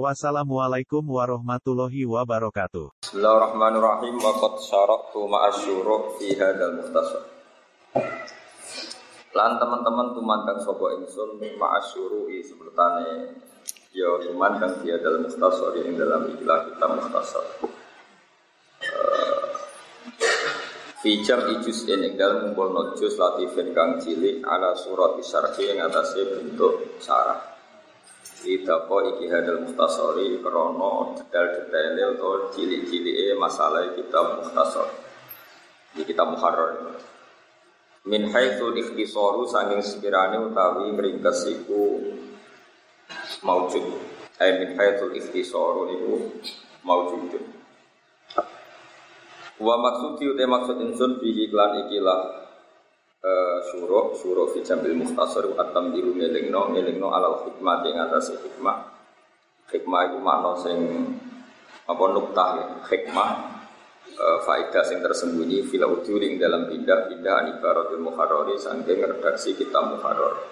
Wassalamualaikum warahmatullahi wabarakatuh. Bismillahirrahmanirrahim wa qad syaraktu ma'asyuru fi hadzal mukhtasar. Lan teman-teman tumandang sapa ingsun ma'asyuru i sepertane ya tumandang di hadzal mukhtasar ing dalam ikilah kita mukhtasar. Fi jam ijus ing dalam ngumpulno juz latifin kang cilik ala surat isyarhi ing atase bentuk syarah. Idako iki hadal muhtasori krono detail-detail atau cili-cili masalah kitab muhtasor. Di kitab muharrar. Min haitsul ikhtisaru sanging sekirane utawi meringkes iku maujud. Ay min haitsul ikhtisaru iku maujud Wa maksudi utai maksud insun bihi klan ikilah suruh suruh fi jambil muhtasar atam biru ngelingno ngelingno alal hikmah yang atas hikmah. Hikmah itu makna sing apa nuktah ya. Hikmah e, faedah sing tersembunyi fil ujuring dalam pindah-pindah anibaratul muharrari sangking redaksi kita muharrar.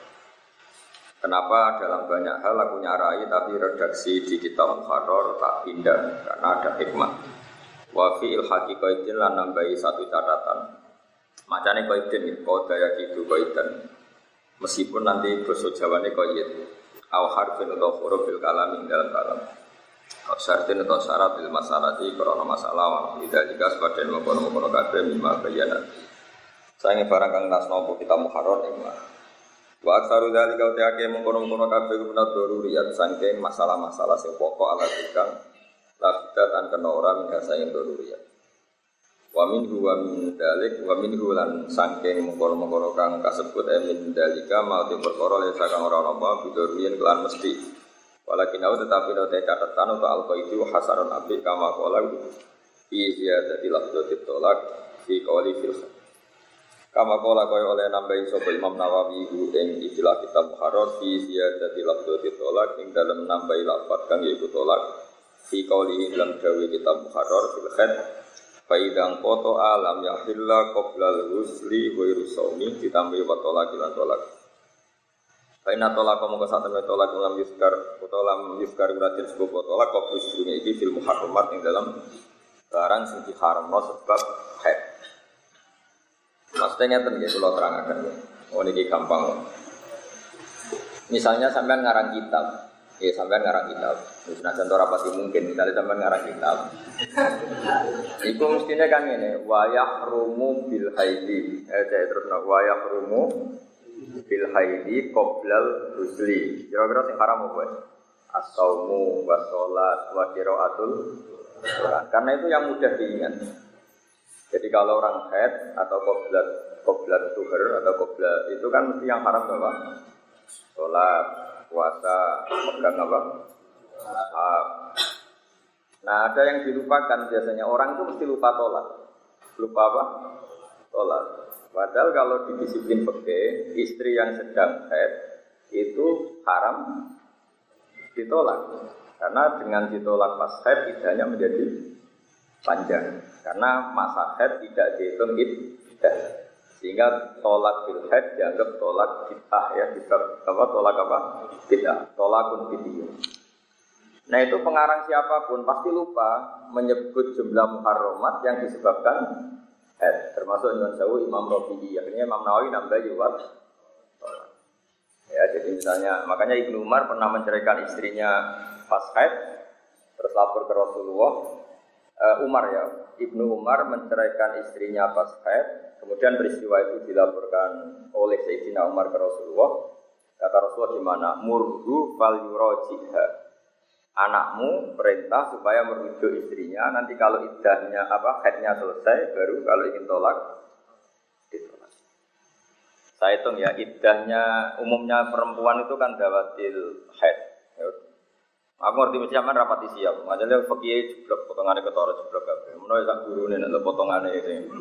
Kenapa dalam banyak hal aku nyarai tapi redaksi di kitab muharrar tak pindah? Karena ada hikmah. Wa fi il haqiqatin lan nambahi satu catatan Macane koiden, kau daya gitu koiden. Meskipun nanti bahasa Jawane koid, aw harfin atau huruf bil kalam dalam kalam. Syartin atau syarat bil masalati korona masalah tidak jika sebagian mengkono mengkono kabeh lima bayanat. Saya barang kang nasnopo kita muharrar ing Wa aksaru dari kau tiake mengkono mengkono kabeh guna doruriyat sangking masalah-masalah sing pokok ala tikang lakukan tan kena yang sayang doruriyat. Wa minhu wa min dalik wa minhu lan sangking mengkono-mengkono kang kasebut e min dalika mau te perkara le sakang ora apa bidorian kelan mesti. Walakin au tetapi no te catatan untuk alqa itu hasaron api kama qala fi ziyadati lafdhu tolak fi qawli fil Kama kola kaya oleh nambahi sapa Imam Nawawi ing istilah kitab Muharrar fi ziyadati lafdhu tolak ing dalam nambahi lafaz kang yaiku tolak fi qawli dalam dawe kitab Muharrar fil Faidang koto alam yahilla qoblal husli wa saumi ditambahi wa tolak ilan tolak. Faina tolak kamu kesat temen tolak lam yuskar atau lam yuskar berarti sebab tolak kau sedurunge iki fil muharramat ing dalam barang sing diharamno sebab haid. Maksudnya ngeten nggih kula terangaken. Oh niki gampang. Misalnya sampean ngarang kitab, Ya sampai ngarang kitab. Nah contoh rapati mungkin misalnya sampai ngarang kitab. Iku mestinya kan ini wayah rumu bil haidi. Eh saya terus nak wayah rumu bil haidi koblal rusli. Kira-kira sing haram apa? Asaumu wa sholat kiraatul Karena itu yang mudah diingat. Jadi kalau orang head atau koblat koblat tuher atau koblat itu kan mesti yang haram apa? Sholat, puasa, megang apa? Ashab. Nah ada yang dilupakan biasanya orang itu mesti lupa tolak. Lupa apa? Tolak. Padahal kalau di disiplin peke, istri yang sedang head itu haram ditolak. Karena dengan ditolak pas head idahnya menjadi panjang. Karena masa head tidak dihitung idah. Sehingga tolak bil haid dianggap tolak bid'ah ya, bid'ah apa tolak apa? Bid'ah, tolakun bid'ah. Nah itu pengarang siapa pun pasti lupa menyebut jumlah muharramat yang disebabkan haid. Termasuk Imam Sawu, Imam Rafi'i. Akhirnya Imam Nawawi nambah juga Ya, jadi misalnya, makanya Ibnu Umar pernah menceraikan istrinya pas haid, terus lapor ke Rasulullah. Uh, Umar ya, Ibnu Umar menceraikan istrinya pas haid, Kemudian peristiwa itu dilaporkan oleh Sayyidina Umar ke Rasulullah. Kata Rasulullah gimana? Murdu fal yurojiha. Anakmu perintah supaya merujuk istrinya. Nanti kalau idahnya apa headnya selesai, baru kalau ingin tolak ditolak. Saya hitung ya, idahnya umumnya perempuan itu kan dawatil head. Aku ngerti mesti aman rapati siap. Maksudnya fakih jeblok potongannya ketara jeblok kabeh. Menawa sak gurune nek potongannya itu.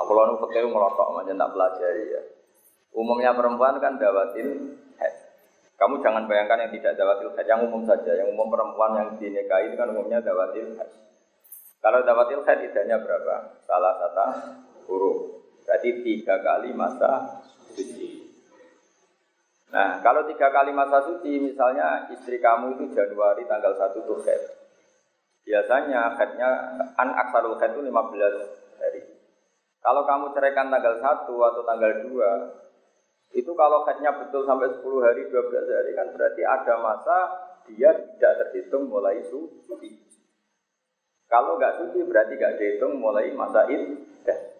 Aku lalu fakih ngelotok macam tak pelajari ya. Umumnya perempuan kan dawatil head. Kamu jangan bayangkan yang tidak dawatil head, yang umum saja. Yang umum perempuan yang dinikahi itu kan umumnya dawatil head. Kalau dawatil head idahnya berapa? Salah satu huruf. Berarti tiga kali masa suci. Nah, kalau tiga kali masa suci, misalnya istri kamu itu Januari tanggal 1 tuh head. Biasanya headnya, an aksarul head itu 15 hari. Kalau kamu ceraikan tanggal 1 atau tanggal 2, itu kalau headnya betul sampai 10 hari, 12 hari kan berarti ada masa dia tidak terhitung mulai suci. Kalau nggak suci berarti nggak dihitung mulai masa iddah.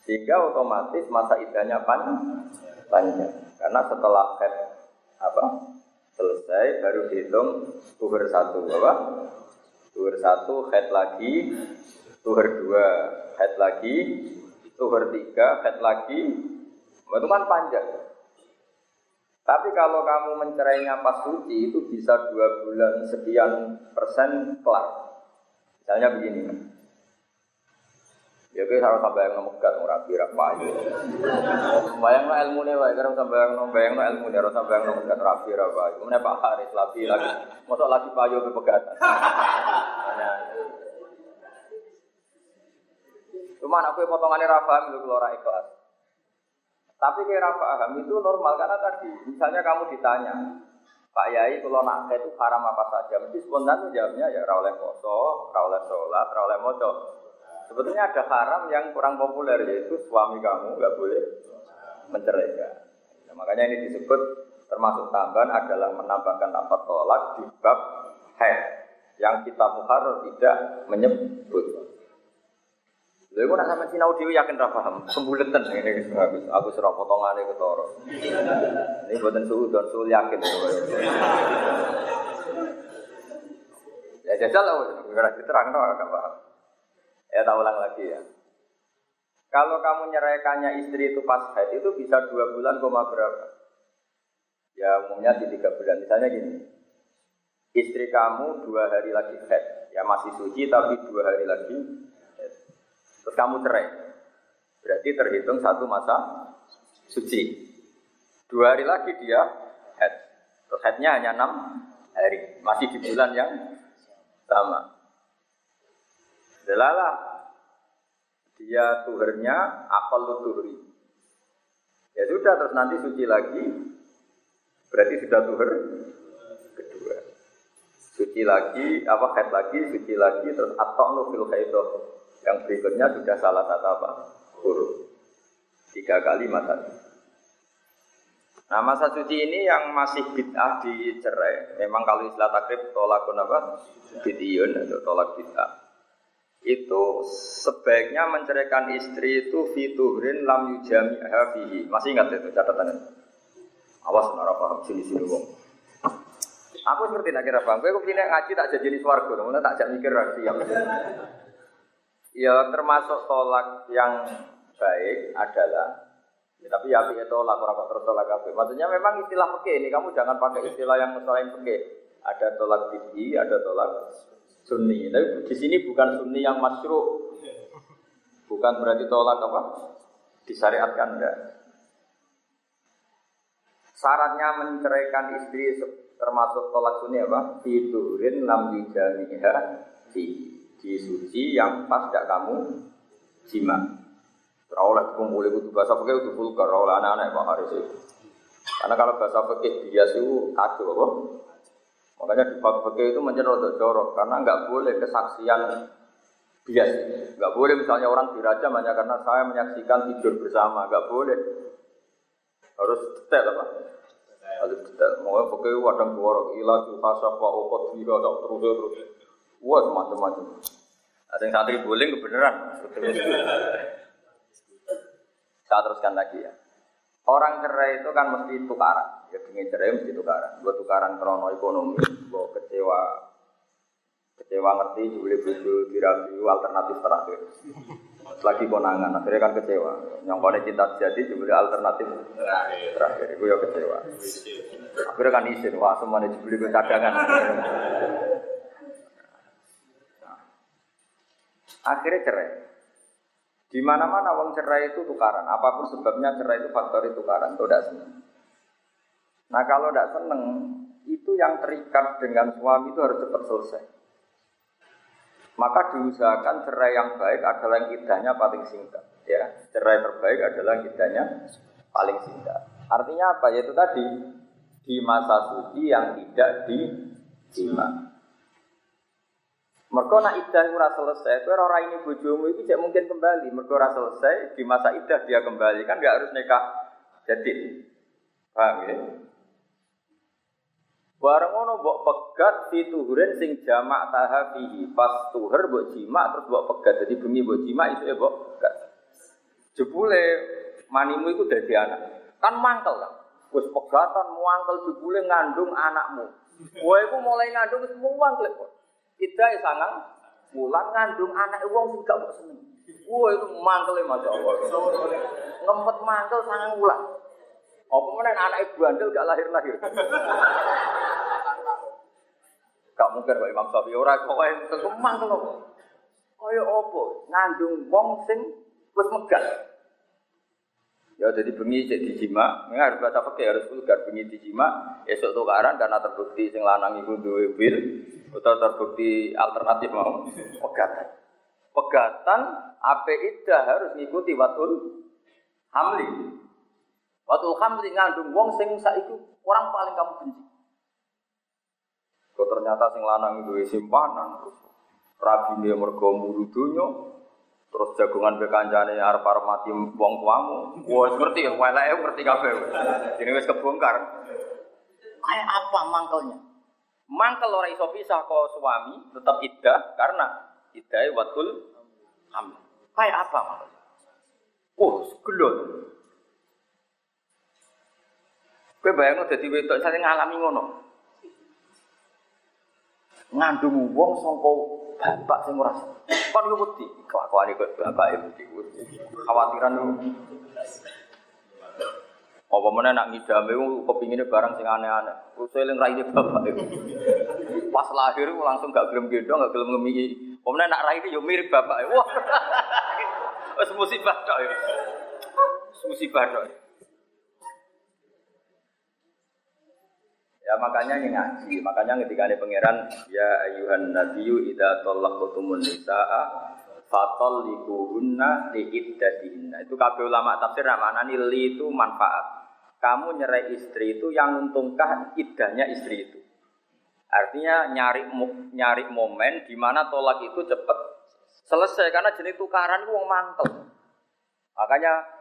Sehingga otomatis masa idahnya panjang. Karena setelah head apa selesai baru dihitung tuhur satu apa? Tuhur satu head lagi, tuhur dua head lagi, tuhur tiga head lagi, itu kan panjang. Tapi kalau kamu mencerainya pas suci itu bisa dua bulan sekian persen kelar. Misalnya begini, Ya kowe harus sampai yang megat ora pira payu. Bayangno ilmune wae karo sampai yang bayangno ilmune ora sampai yang megat ora pira payu. Mene Pak Haris lagi lagi. Mosok lagi payu ke pegat. Cuman aku potongannya ra paham lho ora ikhlas. Tapi kira paham itu normal karena tadi misalnya kamu ditanya Pak Yai kalau nak itu haram apa saja mesti spontan jawabnya ya ra oleh poso, ra oleh sholat, ra oleh moco. Sebetulnya ada haram yang kurang populer yaitu suami kamu nggak boleh menceraikan. Nah, makanya ini disebut termasuk tambahan adalah menambahkan lafaz tolak di bab head yang kita muhar tidak menyebut. Lalu nak sama sinau dewi yakin ra paham, sembuletan ini aku aku serah potongane ketara. Ini buatan suhu dan suhu yakin. Ya jajal lah, ora diterangno agak paham. Ya tak ulang lagi ya. Kalau kamu nyeraikannya istri itu pas haid itu bisa dua bulan koma berapa? Ya umumnya di tiga bulan. Misalnya gini, istri kamu dua hari lagi haid, ya masih suci tapi dua hari lagi haid. Terus kamu cerai, berarti terhitung satu masa suci. Dua hari lagi dia haid. Terus haidnya hanya enam hari, masih di bulan yang sama. Delalah dia tuhernya apal tuhri. Ya sudah terus nanti suci lagi berarti sudah tuher kedua. Suci lagi apa head lagi suci lagi terus atau nufil khaidoh yang berikutnya sudah salah satu apa huruf tiga kali masa Nah masa suci ini yang masih bid'ah dicerai. Memang kalau istilah takrib tolakun apa? Bid'iyun atau tolak bid'ah itu sebaiknya menceraikan istri itu fiturin lam yujami fihi. Masih ingat itu catatannya? Awas nara paham sini sini wong. Aku ngerti nak kira paham. Kowe kepine ngaji tak jadi jenis warga, mana tak jadi mikir siap. Ya termasuk tolak yang baik adalah ya, tapi ya itu tolak orang terus tolak apa? Maksudnya memang istilah peke ini kamu jangan pakai istilah yang selain peke. Ada tolak tinggi, ada tolak sunni. Tapi di sini bukan sunni yang masyru. Bukan berarti tolak apa? Disyariatkan enggak. Syaratnya menceraikan istri termasuk tolak sunni apa? Tidurin lam yujamiha di di suci yang pas tidak kamu jima. Rawlah kumpul itu bahasa pakai itu vulgar, rawlah anak-anak Pak Haris itu. Karena kalau bahasa pakai biasa itu kacau apa? Makanya di fikih itu menjadi jorok karena nggak boleh kesaksian bias. Nggak boleh misalnya orang dirajam hanya karena saya menyaksikan tidur bersama, nggak boleh. Harus detail apa? Harus detail. Mau fikih wadang jorok, ilah hasab wa ukot tiga tak terus terus. Wah macam-macam. Ada yang santri boleh kebenaran. Saya teruskan lagi ya. Orang cerai itu kan mesti tukaran. Ya ingin cerai mesti tukaran. Gue tukaran krono ekonomi, gue kecewa kecewa ngerti boleh bojo dirabi alternatif terakhir. lagi konangan, akhirnya kan kecewa. Nyongkone cinta jadi dibeli alternatif terakhir, gue ya kecewa. Akhirnya kan izin, wah semuanya dibeli gue cadangan. Akhirnya cerai. Di mana-mana wong cerai itu tukaran. Apa pun sebabnya cerai itu faktor itu tukaran. Itu tidak seneng. Nah kalau tidak seneng, itu yang terikat dengan suami itu harus cepat selesai. Maka diusahakan cerai yang baik adalah yang idahnya paling singkat. Ya, cerai terbaik adalah idahnya paling singkat. Artinya apa? Yaitu tadi di masa suci yang tidak dijima. Mereka nak idah ora selesai, kowe ora ini bojomu itu tidak mungkin kembali. Mereka ora selesai di masa idah dia kembali kan nggak harus nikah jadi. Paham ya? Bareng ngono mbok pegat fi tuhurin sing jamak tahafihi. Pas tuhur mbok jima terus mbok pegat. Jadi bengi mbok jima itu ya mbok pegat. Jebule manimu itu dadi anak. Kan mangkel kan. Wis pegatan muangkel jebule ngandung anakmu. Kowe iku mulai ngandung wis muangkel kok. Ida sangang mulang ngandung anak wong sing gak kok seneng. Wah itu mangkel Masya Allah. Ngempet mangkel sangang wulan. Apa mana anak ibu bandel gak lahir-lahir. gak mungkin Pak Imam Syafi'i ora kok kaya mangkel apa. Kaya apa? Ngandung wong sing wis megat. Ya jadi bengi cek dijima, ini harus baca pakai harus vulgar bengi dijima, esok tukaran karena terbukti sing lanang iku duwe wil, atau terbukti alternatif mau pegatan. Pegatan apa ida harus ngikuti watul hamli. Watul hamli ngandung wong sing itu orang paling kamu benci. Kok ternyata sing lanang duwe simpanan terus rabine mergo muru Terus jagungan be kancane arep arep mati wong tuamu. Wah, ngerti ya, ngerti kabeh. Ini wis kebongkar. Kayak apa mangkelnya? Mangkel ora iso pisah kok suami tetap iddah karena iddah watul hamil. Kayak apa mangkelnya? Oh, gelot. Kowe bayangno dadi wedok sing ngalami ngono. Ngandung wong sangka bapak sing ora kon yo wedi kelakuane kok bapak e wedi. Khawatiran lu apa mana nak ngidame kepinginnya barang sing aneh-aneh. Terus eling raine bapak e pas lahir langsung gak gelem gendong gak gelem ngemi apa mana nak raine yo mirip bapak e wah. Wis musibah tok ya musibah tok Ya makanya ini ngaji, makanya ketika ada pangeran ya ayuhan nabiyyu idza talaqtumun nisaa fatalliquhunna liiddatihinna. Itu kabeh ulama tafsir maknani li itu manfaat. Kamu nyerai istri itu yang untungkah iddahnya istri itu. Artinya nyari nyari momen di mana tolak itu cepat selesai karena jenis tukaran itu wong mantel. Makanya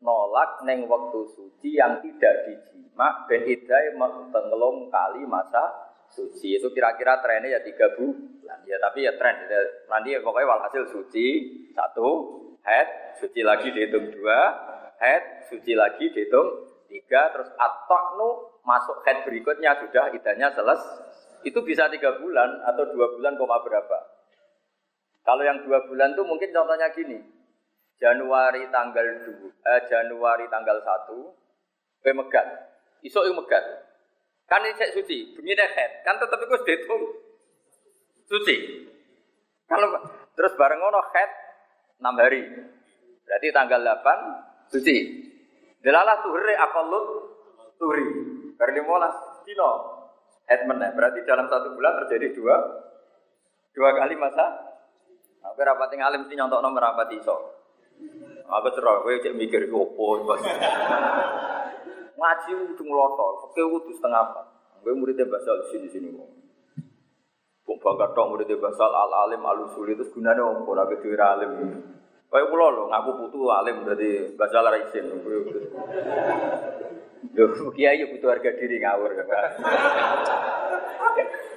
nolak neng waktu suci yang tidak dijima ben idai tenggelom kali masa suci. Itu kira-kira trennya ya tiga bulan ya tapi ya tren. Nanti ya pokoknya walhasil suci satu. Head suci lagi dihitung dua. Head suci lagi dihitung tiga. Terus atoknu masuk head berikutnya sudah idahnya selesai itu bisa tiga bulan atau dua bulan koma berapa? Kalau yang dua bulan tuh mungkin contohnya gini Januari tanggal 2, eh, Januari tanggal 1, kowe megat. Iso yo megat. Kan ini cek suci, bengi head. Kan tetep iku dihitung suci. Kalau terus bareng ngono head 6 hari. Berarti tanggal 8 suci. Delalah tuhri akalut tuhri. Bar 15 dino head. Berarti dalam satu bulan terjadi dua dua kali masa. Aku rapat alim mesti nyontok nomor rapat iso. Aku cerah, gue cek mikir opo bos. Ngaji udah ngelotok, oke udah setengah apa? Gue muridnya basal di sini sini kok. Kok bangga dong muridnya basal al alim al usul itu gunanya opo nabi tuh alim. Kayak pulau lo, ngaku putu alim berarti basal raisin. Yo, kiai yo butuh harga diri ngawur kan.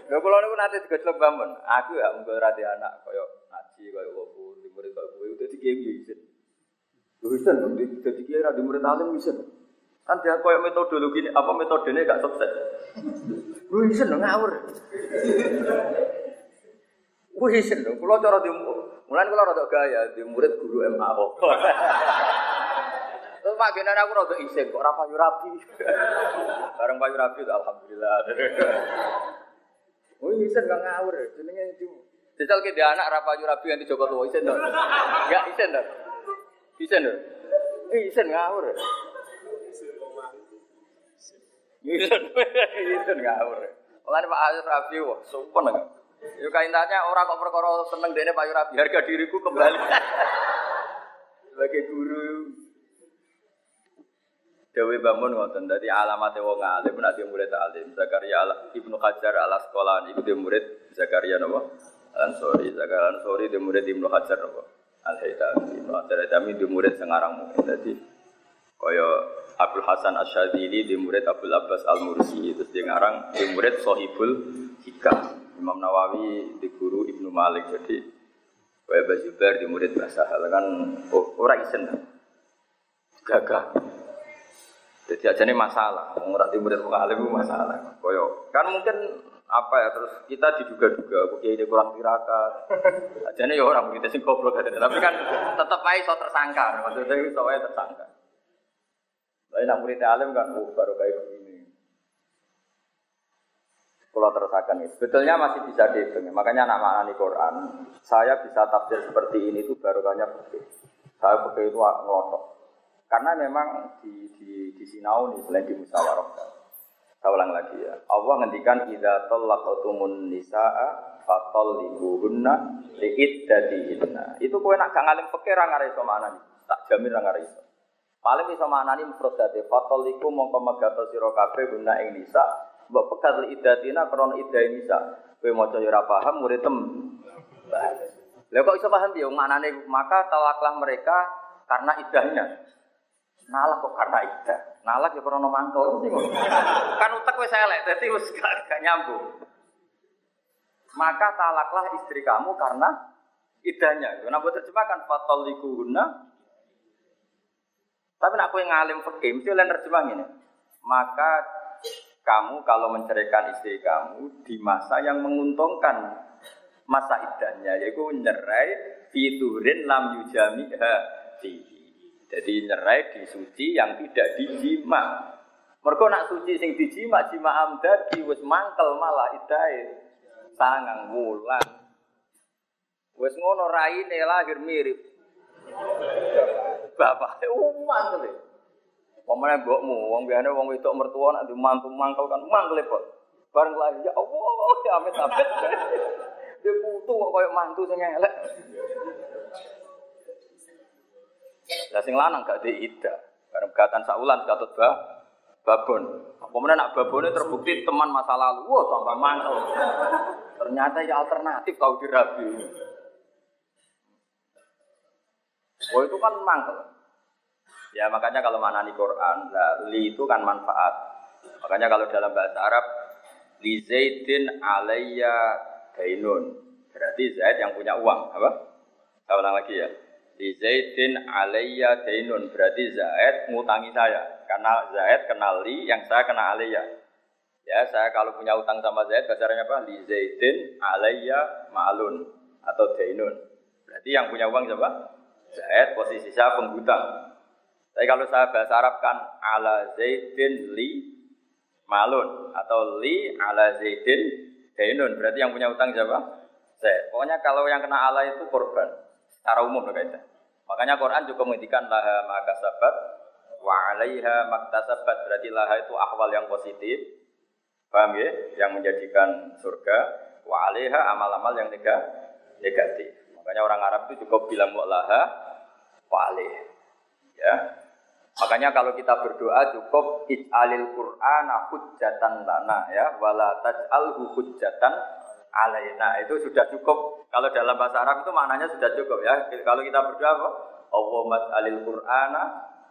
Lho kula niku nate digojlok bangun. Aku ya mung rati anak kaya ngaji opo, di murid kaya kowe dadi kiai yo isin. Lho isin dadi kiai ra di murid alim isin. Kan dia kaya metodologi apa metodenya gak sukses. Isin ngawur. Lho, kula cara di Mulai kalau rada gaya di murid guru MAO. Terus mak genan aku rada isin kok ora payu rapi. Bareng payu rapi alhamdulillah. Oh isin gak ngawur jenenge itu. Jajal ke dia anak rapa payu rapi yang di Joko Tua isin dong. Enggak isin dong. Isin dong. Isin ngawur. Isin, isin ngawur. Mulane Pak Aziz Rabi wah sumpah nggak. Yuk kaintanya orang kok perkara seneng dene Pak Rabi harga diriku kembali. Sebagai guru Dewi bangun ngoten, dadi alamatnya wong alim dia murid alim. Zakaria ala, Ibnu Hajar ala sekolah itu dia murid Zakaria napa? Ansori, Zakaria Ansori dia murid Ibnu Hajar napa? Al Haytami. Ibnu Hajar Haytami dia murid. Sengarang mungkin. Dadi kaya Abdul Hasan Asyadili di murid Abdul Abbas Al Mursi itu dia ngarang di murid Sohibul Hikam. Imam Nawawi di guru Ibnu Malik. Jadi kaya Bazubair di murid bahasa hal kan oh, orang isen. Gagah. Jadi aja ini masalah. Mengurat di murid alim itu masalah. Koyo kan mungkin apa ya terus kita diduga-duga kiai ini kurang tirakat aja ya orang kita sih goblok tapi kan tetap aja so tersangka maksudnya itu so tersangka tapi nak murid alim kan, oh, baru kayak begini. Kalau terusakan itu, sebetulnya masih bisa dihitung. Makanya anak maknani Quran, saya bisa tafsir seperti ini itu baru banyak fikih. Saya fikih itu ngelotok. Karena memang di di di Sinau nih selain di musyawarah. Saya ulang lagi ya. Allah ngendikan idza talaqtumun nisaa fatalliquhunna liiddatihinna. Itu kowe nak gak ngalim fikih ra ngare iso maknani. Tak jamin ra ngare iso. Paling bisa manani mufradate fatol iku mongko megato sira kabeh guna ing nisa. Mbok pekat li idatina krana idah nisa. Kowe maca yo ora paham murid tem. Lah kok iso paham dia manane maka talaklah mereka karena idahnya. Nalak kok karena idah. Nalak ya krana mangkel Kan utek wis elek dadi wis gak, nyambung. Maka talaklah istri kamu karena idahnya. Kenapa terjemahkan fatol guna tapi nak kue ngalim fikih, mesti oleh terjemah ini. Maka kamu kalau menceraikan istri kamu di masa yang menguntungkan masa idahnya, yaitu nyerai fiturin lam yujami Jadi nyerai di suci yang tidak dijima. Mereka nak suci sing dijima, jima amdadi wis mangkel malah idai sangang wulan. Wis ngono raine lahir mirip bapak umat kali. Pemene mbokmu, wong biasane wong wedok mertua nak mantu mangkel kan mangkel kok. Bareng lahir ya Allah, ya amit-amit. Dia putu kok koyo mantu sing elek. Lah sing lanang gak di ida. Bareng gatan saulan katut bah babon. Pemene nak babone terbukti teman masa lalu. Wah, tambah mangkel. Ternyata ya alternatif kau dirabi. Oh itu kan mangkel. Ya makanya kalau mana di Quran, nah, li itu kan manfaat. Makanya kalau dalam bahasa Arab, li zaidin alayya dainun. Berarti Zaid yang punya uang, apa? Saya ulang lagi ya. Li zaidin alayya dainun. Berarti Zaid ngutangi saya. Karena Zaid kenal li, yang saya kenal alayya. Ya, saya kalau punya utang sama Zaid, bahasanya apa? Li zaidin alayya ma'alun atau dainun. Berarti yang punya uang siapa? Zaid posisi saya penghutang. Tapi kalau saya bahasa Arab kan ala Zaidin li malun atau li ala Zaidin dainun. Berarti yang punya utang siapa? Zaid. Pokoknya kalau yang kena ala itu korban secara umum kaitan. Makanya Quran juga menghentikan laha maka sabat wa alaiha maktasabat. Berarti laha itu ahwal yang positif. Paham ya? Yang menjadikan surga. Wa alaiha amal-amal yang negatif. Makanya orang Arab itu cukup bilang mu'laha walih. Ya. Makanya kalau kita berdoa cukup ij'alil Qur'an hujjatan lana ya wala taj'alhu hujjatan alaina. Itu sudah cukup. Kalau dalam bahasa Arab itu maknanya sudah cukup ya. Kalau kita berdoa apa? Allahumma ij'alil Qur'ana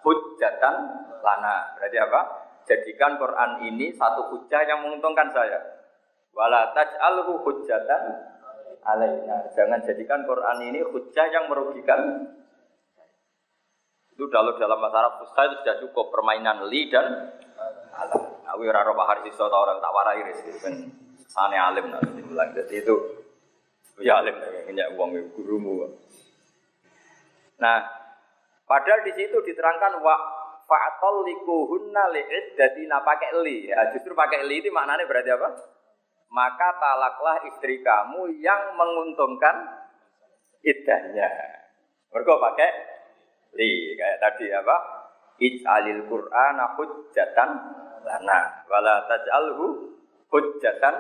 hujjatan lana. Berarti apa? Jadikan Quran ini satu hujah yang menguntungkan saya. Wala taj'alhu hujjatan alaina. Jangan jadikan Quran ini hujah yang merugikan. Itu kalau dalam masyarakat Arab itu sudah cukup permainan li dan alam. Aku ora roh bahar sisa orang tak warai ris. Sane alim nanti bilang jadi itu ya alim punya uang gurumu. Nah, padahal di situ diterangkan wa likuhunna li'iddatina pakai li. Ya, justru pakai li itu maknanya berarti apa? Maka talaklah istri kamu yang menguntungkan iddahnya. Mereka pakai li kayak tadi apa? Ij'alil Qur'ana hujjatan lana wala taj'alhu hujjatan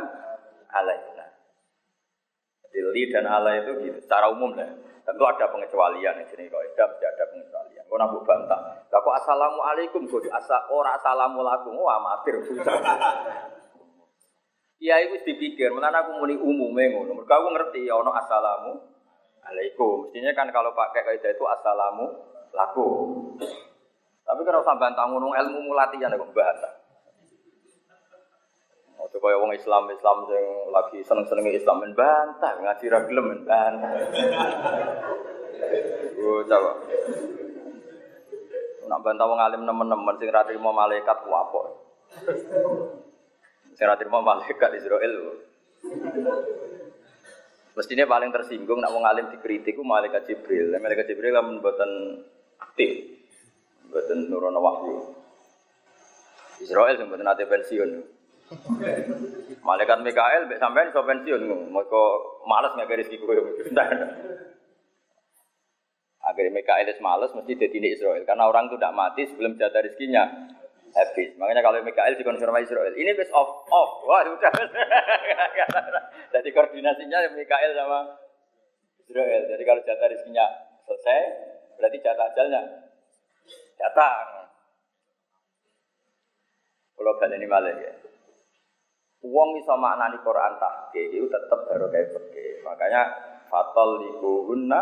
alaina. Jadi li dan ala itu gitu, secara umum lah. Tentu ada pengecualian di sini kalau tidak ada pengecualian. Kau nabu bantah. Lah kok assalamualaikum kok asa ora assalamualaikum wah amatir susah. Iya itu dipikir, malah aku muni umume ngono. Mergo aku ngerti ya ono assalamu alaikum. Mestinya kan kalau pakai kaidah itu assalamu laku. Tapi kalau sampai bantah ngono ilmu mulatian aku bantah. Ojo kaya wong Islam Islam sing lagi seneng-senenge Islam men bantah ngaji ra gelem bantah. Oh, coba. Nak bantah wong alim nemen-nemen sing ra trimo malaikat ku apa? Sing ra trimo malaikat Israel. Mestinya paling tersinggung nak wong alim dikritik ku malaikat Jibril. Malaikat Jibril lamun mboten aktif. Mboten nurono wahyu. Israel sing mboten ate pensiun. Malaikat Mikael mbek sampean iso pensiun, mergo males nggak rezeki kowe. Akhirnya Mikael es males mesti jadi Israel karena orang itu tidak mati sebelum jatah rezekinya habis. Makanya kalau Mikael dikonfirmasi Israel, ini best off off. Wah, sudah. Jadi koordinasinya Mikael sama Israel. Jadi kalau jatah rezekinya selesai, berarti jatah ajalnya datang. Kalau balik ini malah ya. Wong iso maknani Quran tahke itu baru kayak pergi. Makanya fatol likuhunna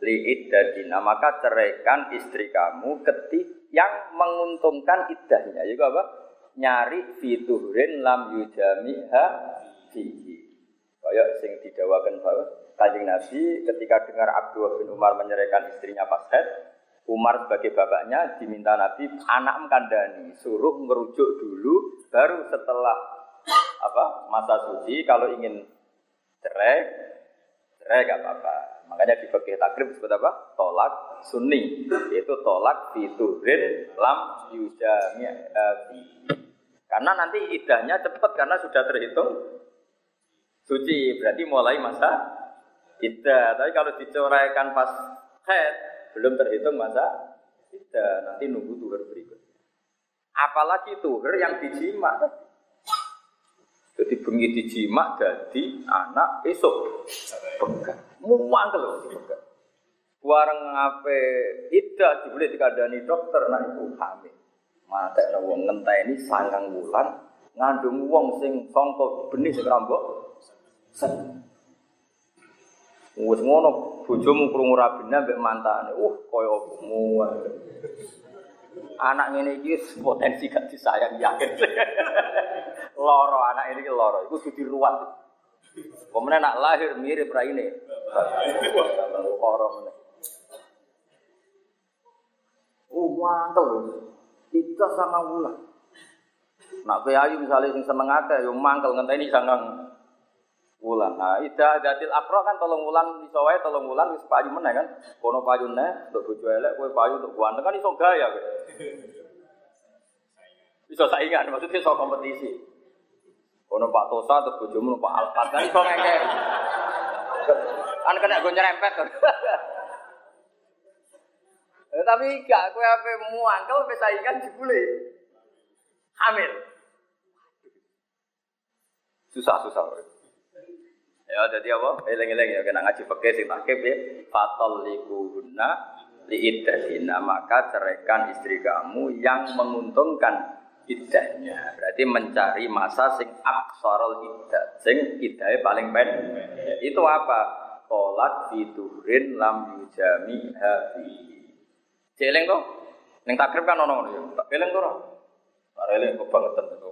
li iddadina maka ceraikan istri kamu ketik yang menguntungkan iddahnya. Itu apa? Nyari fiturin lam yujamiha fihi. Kayak sing didawakan bahwa Kanjeng Nabi ketika dengar Abdul bin Umar menyerahkan istrinya pas head, Umar sebagai bapaknya diminta Nabi anak kandani suruh merujuk dulu baru setelah apa masa suci kalau ingin cerai cerai gak apa-apa. Makanya di fikih takrib disebut apa? Tolak sunni yaitu tolak fiturin lam yujami karena nanti idahnya cepat karena sudah terhitung suci berarti mulai masa idah tapi kalau dicoraikan pas head belum terhitung masa idah nanti nunggu tuhur berikutnya. Apalagi tuhur yang dijimak jadi bengi dijimak jadi anak esok pegang. Muang kalau dipegang. Warang ngape ida dibeli dikadani dokter nak ibu hamil. Mata ada wong ini sangang bulan ngandung wong sing songko benih sing rambok. Wes ngono bojomu krungu rabine mbek mantane. Uh kaya muang. Anak ngene iki potensi gak disayang yakin. loro anak ini loro, itu sudah ruwet. Kemudian nak lahir mirip ini, Loro mana? Oh mantel Kita sama bulan. Nak ayu misalnya sing seneng akeh yo mangkel ngenteni sangang wulan. Nah, ida datil akro kan tolong wulan iso tolong wulan wis payu meneh kan. Kono payune untuk bojo elek kowe payu untuk ganteng kan iso gaya. Iso saingan maksudnya iso kompetisi. Ono Pak Tosa atau bojomu Pak Alfat kan iso ngeke. Kan kena gue nyerempet. Eh, tapi gak kowe ape muangkel wis saingan jebule. Hamil. Susah-susah. Ya jadi apa? Eleng-eleng ya kena ngaji fikih sing takib ya. Fatal likuhunna liiddahina maka ceraikan istri kamu yang menguntungkan idahnya. Berarti mencari masa sing aksarul idah, sing idahnya paling pendek. Itu apa? Tolak fidurin lam yujami hafi. Celeng kok? Neng takrib kan ono ya. Tak eleng to ora? Ora eleng kebangetan to.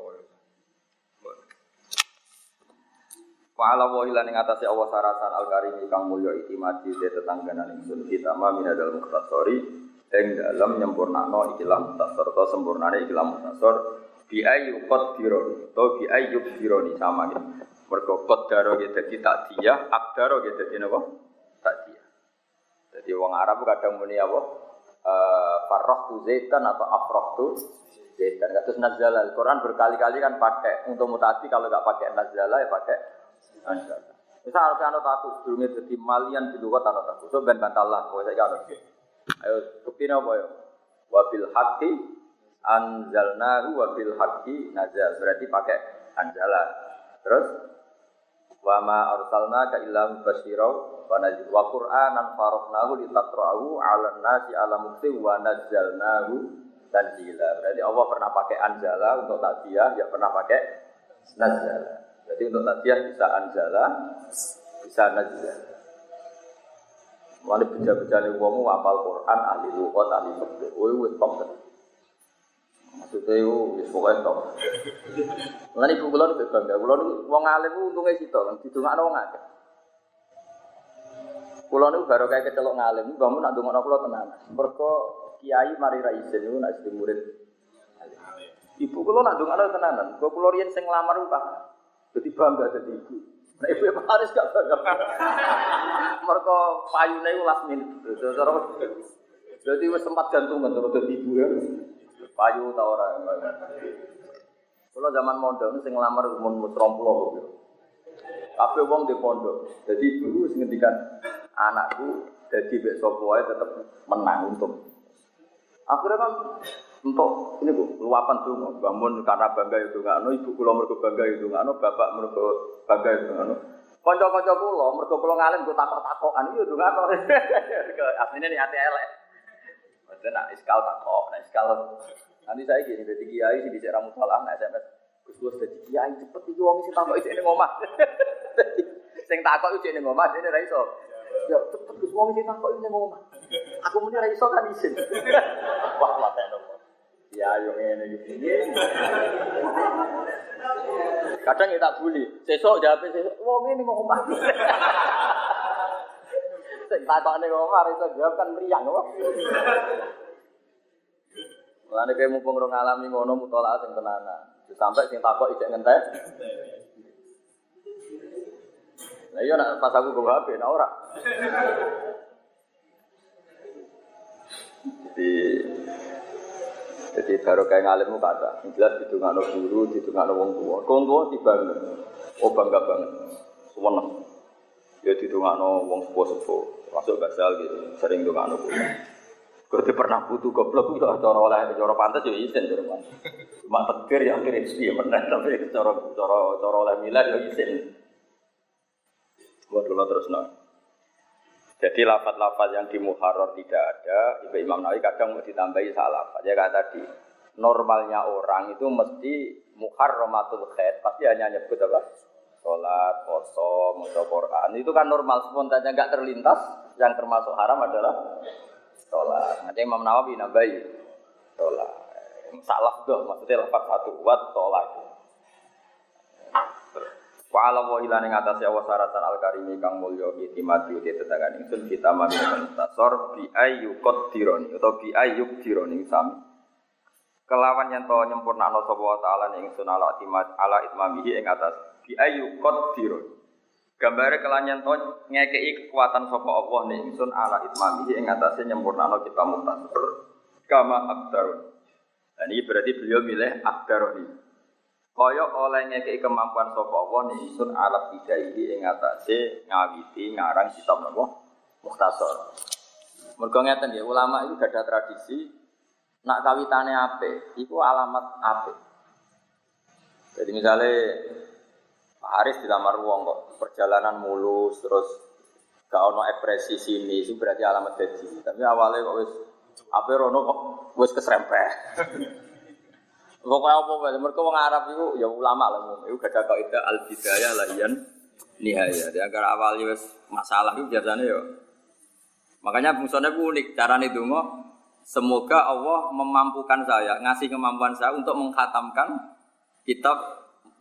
Wa ala wa ila ning atase Allah sarasan al karimi kang mulya iki mati tetangganan ingsun kita ma minadal mukhtasori ing dalam nyempurnakno ikilah mutasor atau sempurnane ikilah mutasor bi ayu qadironi atau bi ayu dironi sama gitu. Mergo qadaro ya dadi takdiyah, akdaro ya dadi napa? Takdiyah. Jadi wong Arab kadang muni apa? Eh farroh tu zaitan atau afroh tu zaitan. Terus nazala. Al-Quran berkali-kali kan pakai untuk mutasi kalau nggak pakai nazala ya pakai nazala. Misal harus anut aku, sebelumnya jadi malian di luar anut aku. So ben bantalah, pokoknya saya anut. Ayo, bukti apa ya? Wabil haki anzalnahu wabil haki nazal. Berarti pakai anzala. Terus wa ma arsalna ka illa mubashshira wa nadhir wa qur'anan faraqnahu litaqra'ahu 'alan nasi 'ala mukti wa nazzalnahu tanzila. Berarti Allah pernah pakai anzala untuk takziah, ya pernah pakai nazala. Jadi untuk tadiah bisa anjala, bisa nazila. Mulai beja-beja nih wong apal Quran, ahli lugat, ahli fikih. Woi wis top kan. Maksudnya itu wis pokoknya top. Mulai ibu kula nih bangga, kula nih wong alim untungnya situ, kan didungakno wong akeh. Kula nih baru kayak kecelok ngalim, bangun nak dungakno kula tenan. Mergo kiai mari ra niku nak jadi murid. Ibu kula nak dungakno tenanan, kok kula riyen sing nglamar ku jadi bangga jadi ibu. Nah ibu Haris gak bangga. Mereka payune itu last minute. Jadi wis sempat gantungan terus jadi ibu ya. Payu tau orang. Kalau zaman mondok sing ngelamar umur mutromplo gitu. Tapi wong di pondok. Jadi ibu wis ngendikan anakku jadi besok wae tetap menang untuk. Akhirnya kan untuk ini bu luapan tuh bangun karena bangga itu nggak no ibu kulo mereka bangga itu nggak no bapak mereka bangga itu nggak no konco-konco kulo mereka kulo ngalim gue takok takokan iya nggak no aslinya nih hati elek. Maksudnya nak iskal takok, nak iskal. Nanti saya gini jadi kiai sih di ramu salah nak sms Gus Gus jadi kiai cepet iki wong sing takok iki ning omah. Sing takok iki ning omah dene ra iso. Ya cepet Gus wong sing takok iki ning omah. Aku muni ra iso kan isin wah mate Ya yo ngene iki. Kadang ya tak bully. Sesuk jawab sesuk, wong ngene kok omah. Sing kok omah iso jawab kan mriyang kok. Mulane kowe mumpung ora ngalami ngono mutolaah sing tenanan. Sampai sing takok ijek ngentek. Lah iya nak pas aku gue HP, nah ora. Jadi jadi baru kayak ngalimmu kata, jelas didungakno guru, didungakno wong tua. Wong tua dibangun, oh bangga banget, seneng. Ya didungakno wong sepuh-sepuh, masuk basal gitu, sering dungakno guru. Gue pernah butuh goblok ya cara oleh cara pantas ya izin cara pantas. Cuma tegir ya akhirnya sih benar tapi cara cara cara oleh milad ya izin. Buat dulu terus nah. Jadi lafat-lafat yang di muharrar tidak ada, Ibu Imam Nawawi kadang mau ditambahi salah. Ya kata tadi, normalnya orang itu mesti muharramatul khair, pasti hanya nyebut apa? Sholat, poso, maca Quran. Itu kan normal, spontannya nggak terlintas. Yang termasuk haram adalah sholat. Nanti Imam Nawawi nambahi sholat. Salah doh, maksudnya lafat satu, wat sholat. Wa ala wa hilane ngatasé Allah saratan al karimi kang mulya iki mati uti tetangan ingsun kita mami tasor bi ayu qadironi utawa bi ayu dironi sami. Kelawan yen to nyempurnakno sapa wa taala ing ingsun ala timat ala itmamihi ing atas bi ayu qadironi. Gambare kelan yen to ngekeki kekuatan sapa Allah ning ingsun ala itmamihi ing atase nyempurnakno kita mutasor kama abdarun. Dan ini berarti beliau milih abdaroni. Kaya oleh ngekei kemampuan sapa Allah ingsun alat bidaihi ing atase ngawiti ngarang kitab napa Mukhtasar. Mergo ngeten ya ulama itu gak ada tradisi nak kawitane ape, iku alamat ape. Jadi misalnya Pak Haris dilamar wong kok perjalanan mulus terus gak ono ekspresi sini itu berarti alamat gaji. Tapi awalnya kok wis ape rono kok wis keserempet. Pokoknya apa wae, mereka wong Arab itu ya ulama lah, itu gak ada kaidah al bidayah lahian nihaya. Dia agar awal wes masalah itu biasanya ya. Makanya fungsinya unik, cara nih dungo. Semoga Allah memampukan saya, ngasih kemampuan saya untuk menghatamkan kitab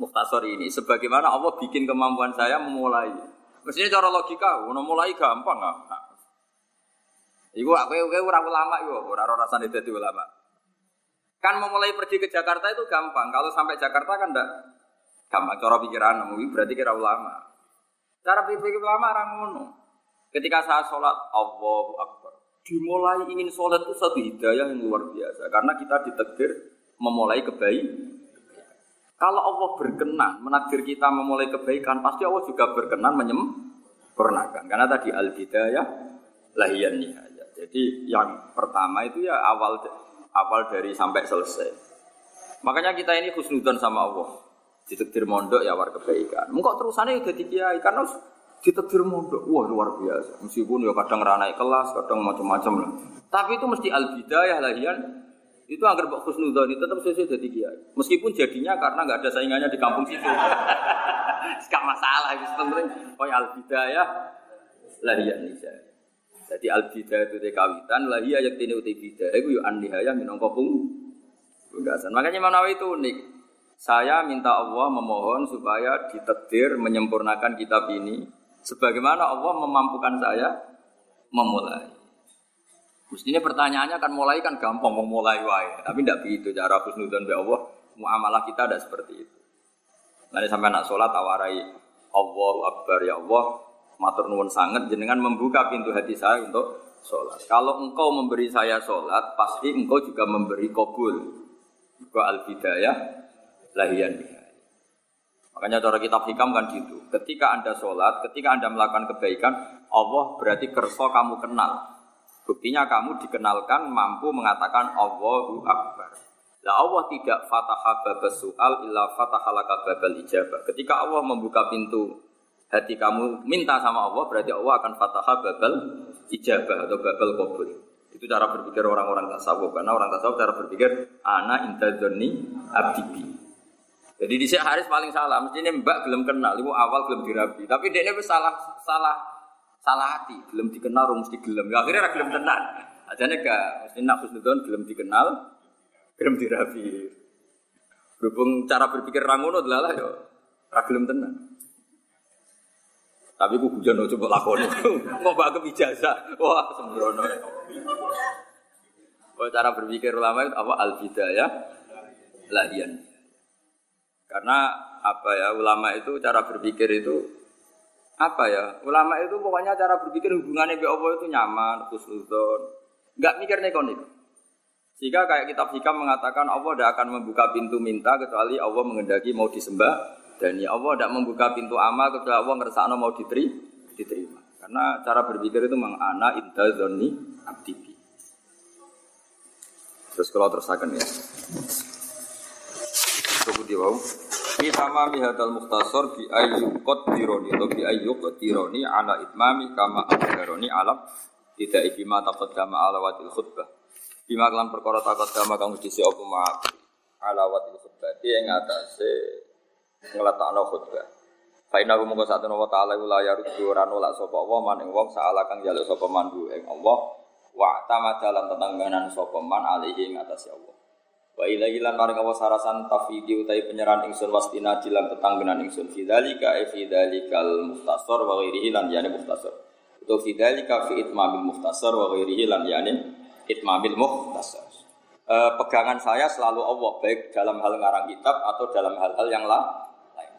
Muhtasor ini. Sebagaimana Allah bikin kemampuan saya memulai. Mestinya cara logika, mulai gampang nggak? Iku aku aku ora ulama iku, ora rasane dadi ulama. Kan memulai pergi ke Jakarta itu gampang. Kalau sampai Jakarta kan enggak gampang. Cara pikiran berarti kira ulama. Cara pikir ulama orang ngono. Ketika saya sholat, Allahu Akbar. Dimulai ingin sholat itu satu hidayah yang luar biasa. Karena kita ditegir memulai kebaikan. Kalau Allah berkenan menakdir kita memulai kebaikan, pasti Allah juga berkenan menyempurnakan. Karena tadi al-bidayah lahiyan nihaya. Jadi yang pertama itu ya awal awal dari sampai selesai. Makanya kita ini khusnudan sama Allah. Ditekdir mondok ya war kebaikan. Mengkok terusannya udah kiai karena ditetir mondok. Wah luar biasa. Meskipun ya kadang ranai kelas, kadang macam-macam lah. Tapi itu mesti al bidayah lahiyan itu agar Mbak Khusnudon itu tetap sesuai jadi kiai. Meskipun jadinya karena nggak ada saingannya di kampung situ. Gak masalah itu sebenarnya. Oh al bidayah lahiyan nisa. Jadi al bidayah itu kawitan lahiyah yang tini uti bidayah itu yuk an nihaya minongko pung. Makanya Imam Nawawi itu unik. Saya minta Allah memohon supaya ditetir menyempurnakan kitab ini sebagaimana Allah memampukan saya memulai. Mestinya pertanyaannya kan mulai kan gampang mau mulai wae, tapi tidak begitu cara husnudzon be Allah. Muamalah kita ada seperti itu. Nanti sampai nak sholat tawarai Allahu Akbar ya Allah, matur nuwun sangat jenengan membuka pintu hati saya untuk sholat. Kalau engkau memberi saya sholat, pasti engkau juga memberi kabul. Engkau al bidayah lahian Makanya cara kitab hikam kan gitu. Ketika anda sholat, ketika anda melakukan kebaikan, Allah berarti kerso kamu kenal. Buktinya kamu dikenalkan mampu mengatakan Allahu Akbar. Lah Allah tidak fataha babas soal illa fataha laka babal ijabah. Ketika Allah membuka pintu hati kamu minta sama Allah berarti Allah akan fataha babal ijabah atau babal kabul. Itu cara berpikir orang-orang tasawuf karena orang tasawuf cara berpikir ana intadzoni abdibi. Jadi di Haris paling salah, mestinya Mbak belum kenal, ibu awal belum dirabi. Tapi dia ini salah salah salah hati, belum dikenal, mesti gelem. Ya, akhirnya gelem tenan. nih gak, mesti nak husnudon belum dikenal, belum dirabi. Berhubung cara berpikir rangono adalah yo, gelem tenan. Tapi ku hujan coba lakoni. Mau bawa ijazah. Wah, sembrono. Oh, cara berpikir ulama itu apa al ya, lahian. Karena apa ya ulama itu cara berpikir itu apa ya ulama itu pokoknya cara berpikir hubungannya dengan Allah itu nyaman khusnudon nggak mikir nekonik sehingga kayak kitab hikam mengatakan Allah tidak akan membuka pintu minta kecuali Allah mengendaki mau disembah dan ya Allah tidak membuka pintu amal kecuali Allah ngersakno mau diteri, diterima. Karena cara berpikir itu mengana inta zoni abdibi terus kalau terusakan ya. Tunggu di bawah Fi tamami hadal muhtasar bi ayyuk qadironi atau bi ayyuk qadironi ala itmami kama akbaroni alam. Tidak ibima taqaddama ala wadil khutbah. Bima kelan perkara taqaddama kang disi apa ma ala wadil khutbah. Dia yang atase ngletakno khutbah. Fa inna hum satu wa ta'ala la yaruddu ora nolak sapa Allah maning wong saala kang jaluk sapa mandu ing Allah wa tamadalan tetangganan sapa man alihi ing Allah. Wa ila ilan maring Allah sarasan tafidi utai penyerahan ingsun wastina dilan tetanggenan ingsun fidzalika e fidzalikal muhtasar wa ghairihi lan yani muhtasar. Itu fidzalika fi itmamil muhtasar wa ghairihi lan yani itmamil muhtasar. E, pegangan saya selalu Allah baik dalam hal ngarang kitab atau dalam hal-hal yang lain.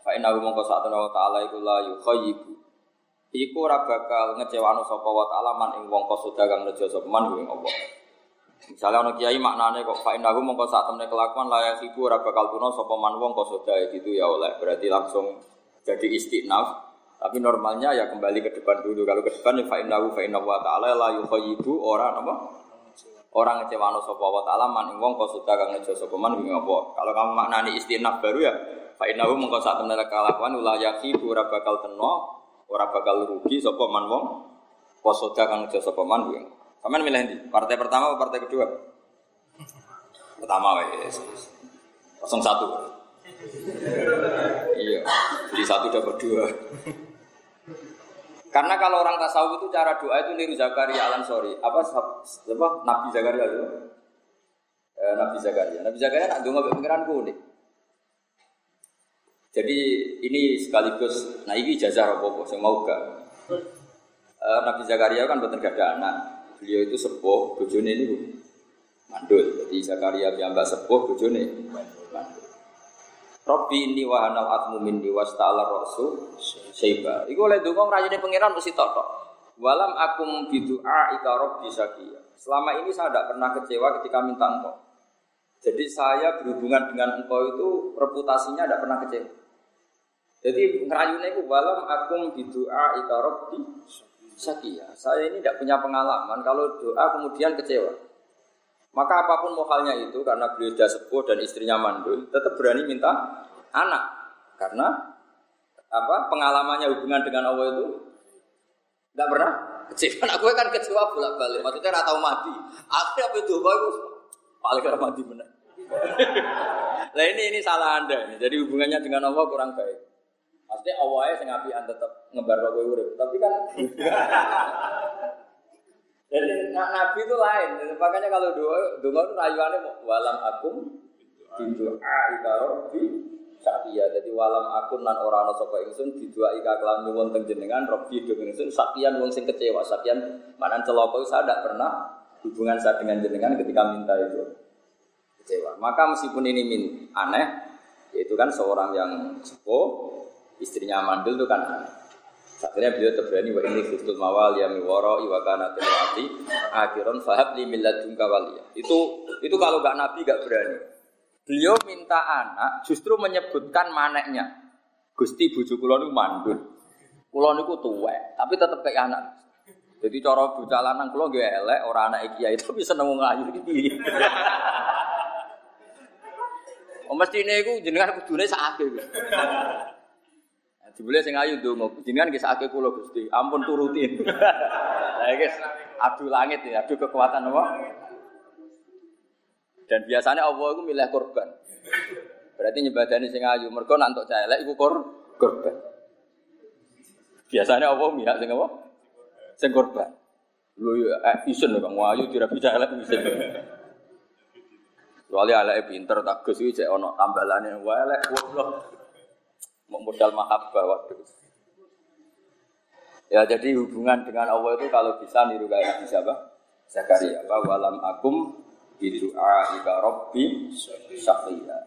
Fa inna mongko satuna wa ta'ala iku la yukhayyibu. Iku ora bakal ngecewano sapa wa ta'ala man ing wong kosoda kang nejo sapa man ing Allah. Misalnya ono kiai maknane kok fa innahu mongko sak temne kelakuan layak ibu ora bakal tuna sapa man wong kok sodae gitu ya oleh. Berarti langsung jadi istinaf. Tapi normalnya ya kembali ke depan dulu. Kalau ke depan ya fa innahu fa inna wa ta'ala la yukhayyibu ora apa? Orang ngecewano sapa wa ta'ala man wong kok soda kang ngejo sapa man ing apa. Kalau kamu maknani istinaf baru ya fa innahu mongko sak temne kelakuan layak ibu ora bakal tena ora bakal rugi sapa man wong kok soda kang ngejo sapa man ing Kamu milih di partai pertama atau partai kedua? Pertama. Kosong satu. iya, jadi satu dapat dua. Karena kalau orang tasawuf itu cara doa itu niru Zakaria Alan Sorry. Apa, apa Nabi Zakaria itu? Eh, Nabi Zakaria. Nabi Zakaria nak dengar pengiran kuning. Jadi ini sekaligus, nah ini jazah apa saya mau gak. Eh, Nabi Zakaria kan betul gak ada anak beliau itu sepuh, bojone ini mandul. Jadi Zakaria piyambak sepuh, bojone mandul. Robbi ini wahanal atmu minni wasta'ala rasul syaiba. Iku oleh donga ngrayine pangeran mesti tok Walam akum bidu'a ika rabbi syakiya. Selama ini saya tidak pernah kecewa ketika minta engkau. Jadi saya berhubungan dengan engkau itu reputasinya tidak pernah kecewa. Jadi ngerayunya itu walam akum bidu'a ika rabbi syakiya. Saya ini tidak punya pengalaman kalau doa kemudian kecewa. Maka apa pun mohalnya itu karena beliau sudah sepuh dan istrinya mandul, tetap berani minta anak. Karena apa pengalamannya hubungan dengan Allah itu nggak pernah kecewa. Aku kan kecewa bolak balik. Maksudnya rata mati. Akhirnya apa itu bagus paling karena mati benar. nah ini ini salah anda. Jadi hubungannya dengan Allah kurang baik. Maksudnya awalnya saya ngapian tetap ngebar kowe urip. Tapi kan Jadi nabi itu lain. Makanya kalau doa doa itu rayuannya walam akum doa ika robbi sakya. Jadi walam akun nan orang ana sapa ingsun didua ika kelan nyuwun teng jenengan robbi do ingsun sakyan wong sing kecewa. Sakyan manan celaka saya tidak pernah hubungan saya dengan jenengan ketika minta itu kecewa. Maka meskipun ini min aneh, yaitu kan seorang yang sepuh, istrinya mandul itu kan aneh. Akhirnya beliau terberani wa ini khiftul mawal ya miwara iwa kana tilati akhiron fahab li milladunka waliya. Itu itu kalau gak nabi gak berani. Beliau minta anak justru menyebutkan maneknya. Gusti bojo kula niku mandul. Kula niku tuwek, tapi tetep kayak anak. Jadi cara bocah lanang kula nggih elek ora anak kiai tapi seneng ngayu iki. Oh mestine iku jenengan kudune sakake. Jebule sing ayu ndonga, jenengan nggih sakake kula Gusti, ampun turutin. Lah guys, adu langit ya, adu kekuatan apa? Dan biasanya Allah itu milih korban. Berarti nyebadani sing ayu, mergo nak entuk celek iku kor korban. Biasanya Allah mihak sing apa? Sing korban. Lho ya eh isen kok ayu dirabi celek isen. Kecuali alake pinter tak Gus iki cek ana tambalane elek goblok modal mahabbah waktu Ya jadi hubungan dengan Allah itu kalau bisa niru kayak Nabi siapa? Zakaria. Apa walam akum bidu'a ika rabbi syafiya.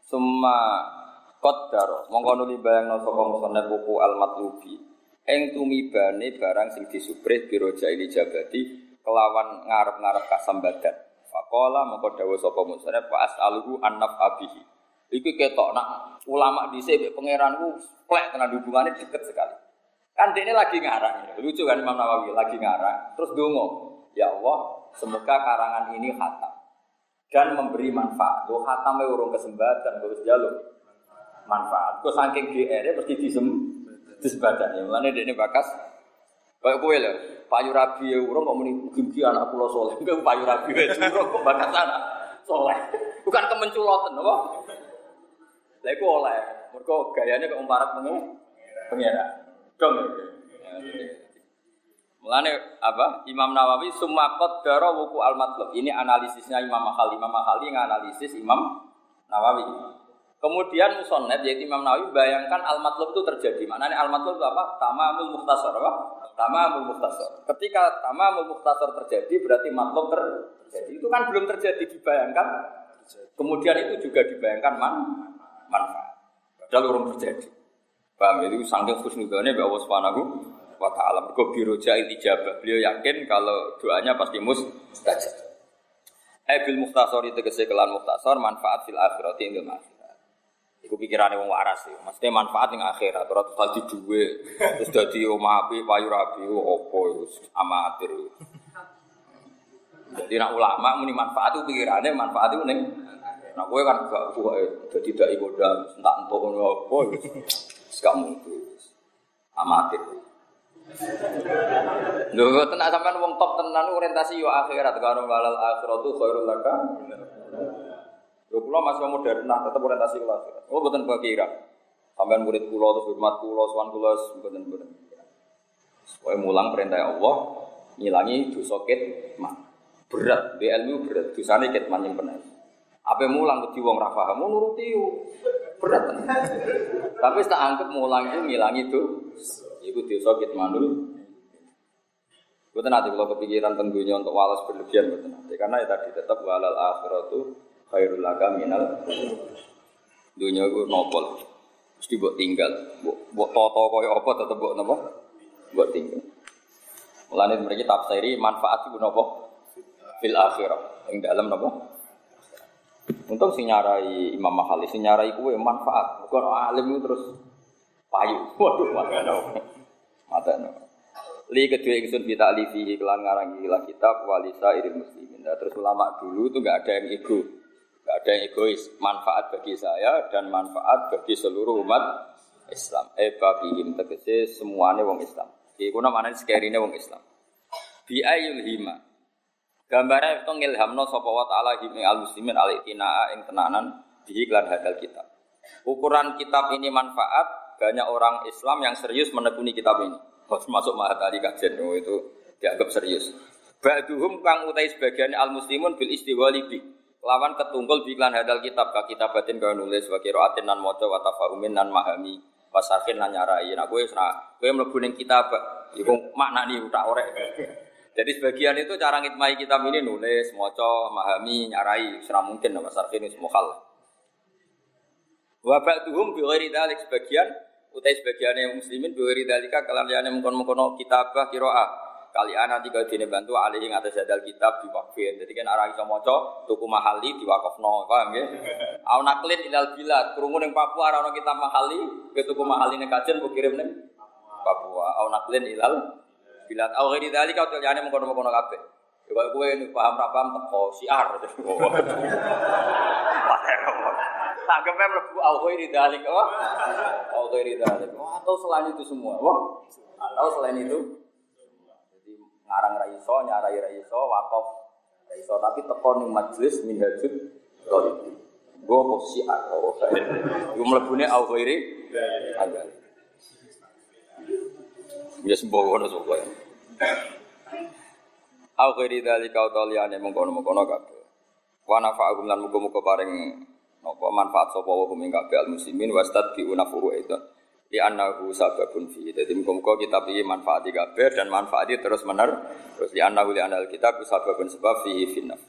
Summa qaddar mongko nuli bayangno sapa musannaf buku al matlubi. Ing tumibane barang sing disubrih biroja ini jabati kelawan ngarep-ngarep kasambadan. Faqala mongko dawuh sapa musannaf fa as'aluhu an abihi. Iki ketok nak ulama di sini pangeran ku plek tenan hubungannya deket sekali. Kan dia ini lagi ngarang, lucu kan Imam Nawawi lagi ngarang, terus dungo, ya Allah, semoga karangan ini khatam dan memberi manfaat. Lo khatam urung kesempatan, terus jalur manfaat. Kau saking GR mesti disem disebadan ya. Mulane dia ini bakas kayak kue lah. Payu Rabi ya urung kok muni gimki anak pulau soleh. Payu Rabi ya urung kok bakas anak soleh. Bukan kemenculotan, apa? Lah iku oleh. Mergo gayane kok umparat mengi pengira. Dong. Mulane apa? Imam Nawawi summa qaddara wuku al matlab. Ini analisisnya Imam Mahali. Imam Mahali nganalisis Imam Nawawi. Kemudian musonnet yaitu Imam Nawawi bayangkan al matlab itu terjadi. Maknanya al matlab itu apa? Tamamul muhtasar apa? Tamamul muhtasar. Ketika tamamul muhtasar terjadi berarti matlab terjadi. Itu kan belum terjadi dibayangkan. Kemudian itu juga dibayangkan man manfaat. Padahal urung terjadi. Paham ya? itu saking khusnudane Mbak Allah Subhanahu wa taala. Mergo biro jahil ijabah. Beliau yakin kalau doanya pasti mustajab. Eh bil muhtasor itu kelan muhtasor manfaat fil akhirat ing akhirat. Iku pikirane wong waras ya. Maksudnya manfaat ing akhirat ora tadi duwe terus dadi omah api payu rapi opo amatir. Jadi nak ulama muni manfaat itu pikirannya manfaat itu ning Nah, gue kan gak kuat, jadi tidak ikut dan entah ngono apa, kamu itu amatir. Lho, tenan sampean wong top tenan orientasi yo akhirat karo walal akhiratu khairul laka. Lho kula masih modern nah tetep orientasi ke akhirat. Oh boten kira. Sampean murid kula terus hormat kula sowan kula boten boten. Supaya mulang perintah Allah ngilangi dosa kitman. Berat, ilmu berat, dosane kitman yang benar. Apa mulang ke wong ra paham nuruti yo. Berat. Tapi tak anggap mulang itu ngilangi itu. Iku dosa kit mandul. Betul nanti kalau kepikiran tentunya untuk walas berlebihan betul nanti karena ya tadi tetap walal akhiratu khairul laka minal dunia itu nopol mesti buat tinggal buat toto koyo apa tetap buat nopo buat tinggi. Mulane mereka tafsiri manfaat iku napa? Fil akhirah. Ing dalam napa? Untung sing nyarai Imam Mahali, sing nyarai kuwe manfaat. Bukan alim itu terus payu. Waduh, mateno. Mateno. Li kedua ingsun kita alifi kelan ngarang gila kitab walisa irin muslimin. Nah, terus ulama dulu itu nggak ada yang ego, nggak ada yang egois. Manfaat bagi saya dan manfaat bagi seluruh umat Islam. Eh bagihim tegese semuanya wong Islam. Iku namanya sekerine wong Islam. Bi ayul hima. Gambarnya itu ngilhamno sapa wa ta'ala him al muslimin al itinaa ing tenanan di iklan hadal kitab. Ukuran kitab ini manfaat banyak orang Islam yang serius menekuni kitab ini. Masuk mahat tadi kajian oh, itu dianggap serius. Ba'duhum kang utai sebagian al muslimun bil istiwali bi. Lawan ketunggul bi iklan hadal kitab ka kitabatin kau nulis wa qiraatin nan maca wa tafahumin nan mahami pasarkin nan nyarai. Nah kowe kowe mlebu ning kitab iku maknani tak orek. Jadi sebagian itu cara ngitmai kitab ini nulis, maca, memahami, nyarai, serah mungkin nama sarfin semua hal. Wabak tuhum biwiri dalik sebagian utai sebagian yang muslimin biwiri dalika kalian yang mengkono-mengkono kitabah kiroah. Kali anak tiga dini bantu alih yang atas jadal kitab diwakfin. Jadi kan arah iso maca tuku mahali diwakafno, paham ya? Au naklin ilal bilad, krungu ning Papua ora kitab mahali, ke tuku mahali ning kajen mbok kirim ning Papua. Au naklin ilal Bilat au ghairi dzalika utul jane mengkono-mengkono kabeh. Ya kok kowe paham ra paham teko siar. Anggapnya mlebu au ghairi dzalika. Au ghairi dzalika. Atau selain itu semua. Wah. Atau selain itu jadi ngarang ra iso, nyarai ra iso, wakaf ra iso tapi teko ning majelis minhajud Thalib. Gue posisi saya. Gue melebuni au ghairi dzalika. Ya sembowo ngono sapa ya. Au khairi dzalika utaliane mengkono-mengkono kabeh. Wa nafa'akum lan muga-muga paring napa manfaat sapa wa ing kabeh al muslimin wastad bi unafuhu itu. Di annahu sababun fi. Jadi muga-muga kitab iki manfaati kabeh dan manfaati terus mener. Terus di annahu li anal kitab sababun sebab fi finnaf.